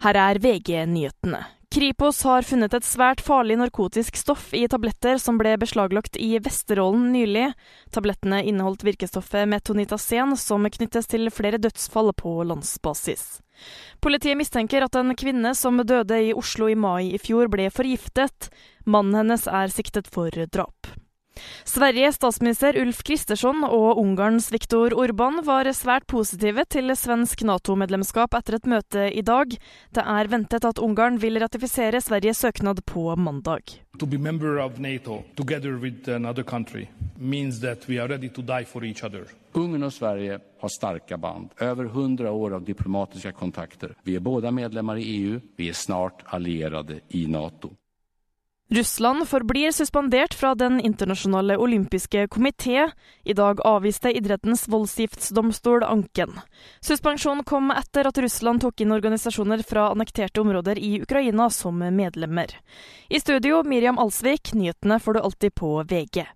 Her er VG-nyhetene. Kripos har funnet et svært farlig narkotisk stoff i tabletter som ble beslaglagt i Vesterålen nylig. Tablettene inneholdt virkestoffet metonitasen, som knyttes til flere dødsfall på landsbasis. Politiet mistenker at en kvinne som døde i Oslo i mai i fjor, ble forgiftet. Mannen hennes er siktet for drap. Sveriges statsminister Ulf Kristersson og Ungarns Viktor Orban var svært positive til svensk Nato-medlemskap etter et møte i dag. Det er ventet at Ungarn vil ratifisere Sveriges søknad på mandag. To be member of NATO together with another country means that we are ready to die for each other. Ungern och Sverige har starka band, över hundra år av diplomatiska kontakter. Vi är båda medlemmar i EU, vi är snart allierade i NATO. Russland forblir suspendert fra Den internasjonale olympiske komité. I dag avviste idrettens voldsgiftsdomstol anken. Suspensjonen kom etter at Russland tok inn organisasjoner fra annekterte områder i Ukraina som medlemmer. I studio Miriam Alsvik, nyhetene får du alltid på VG.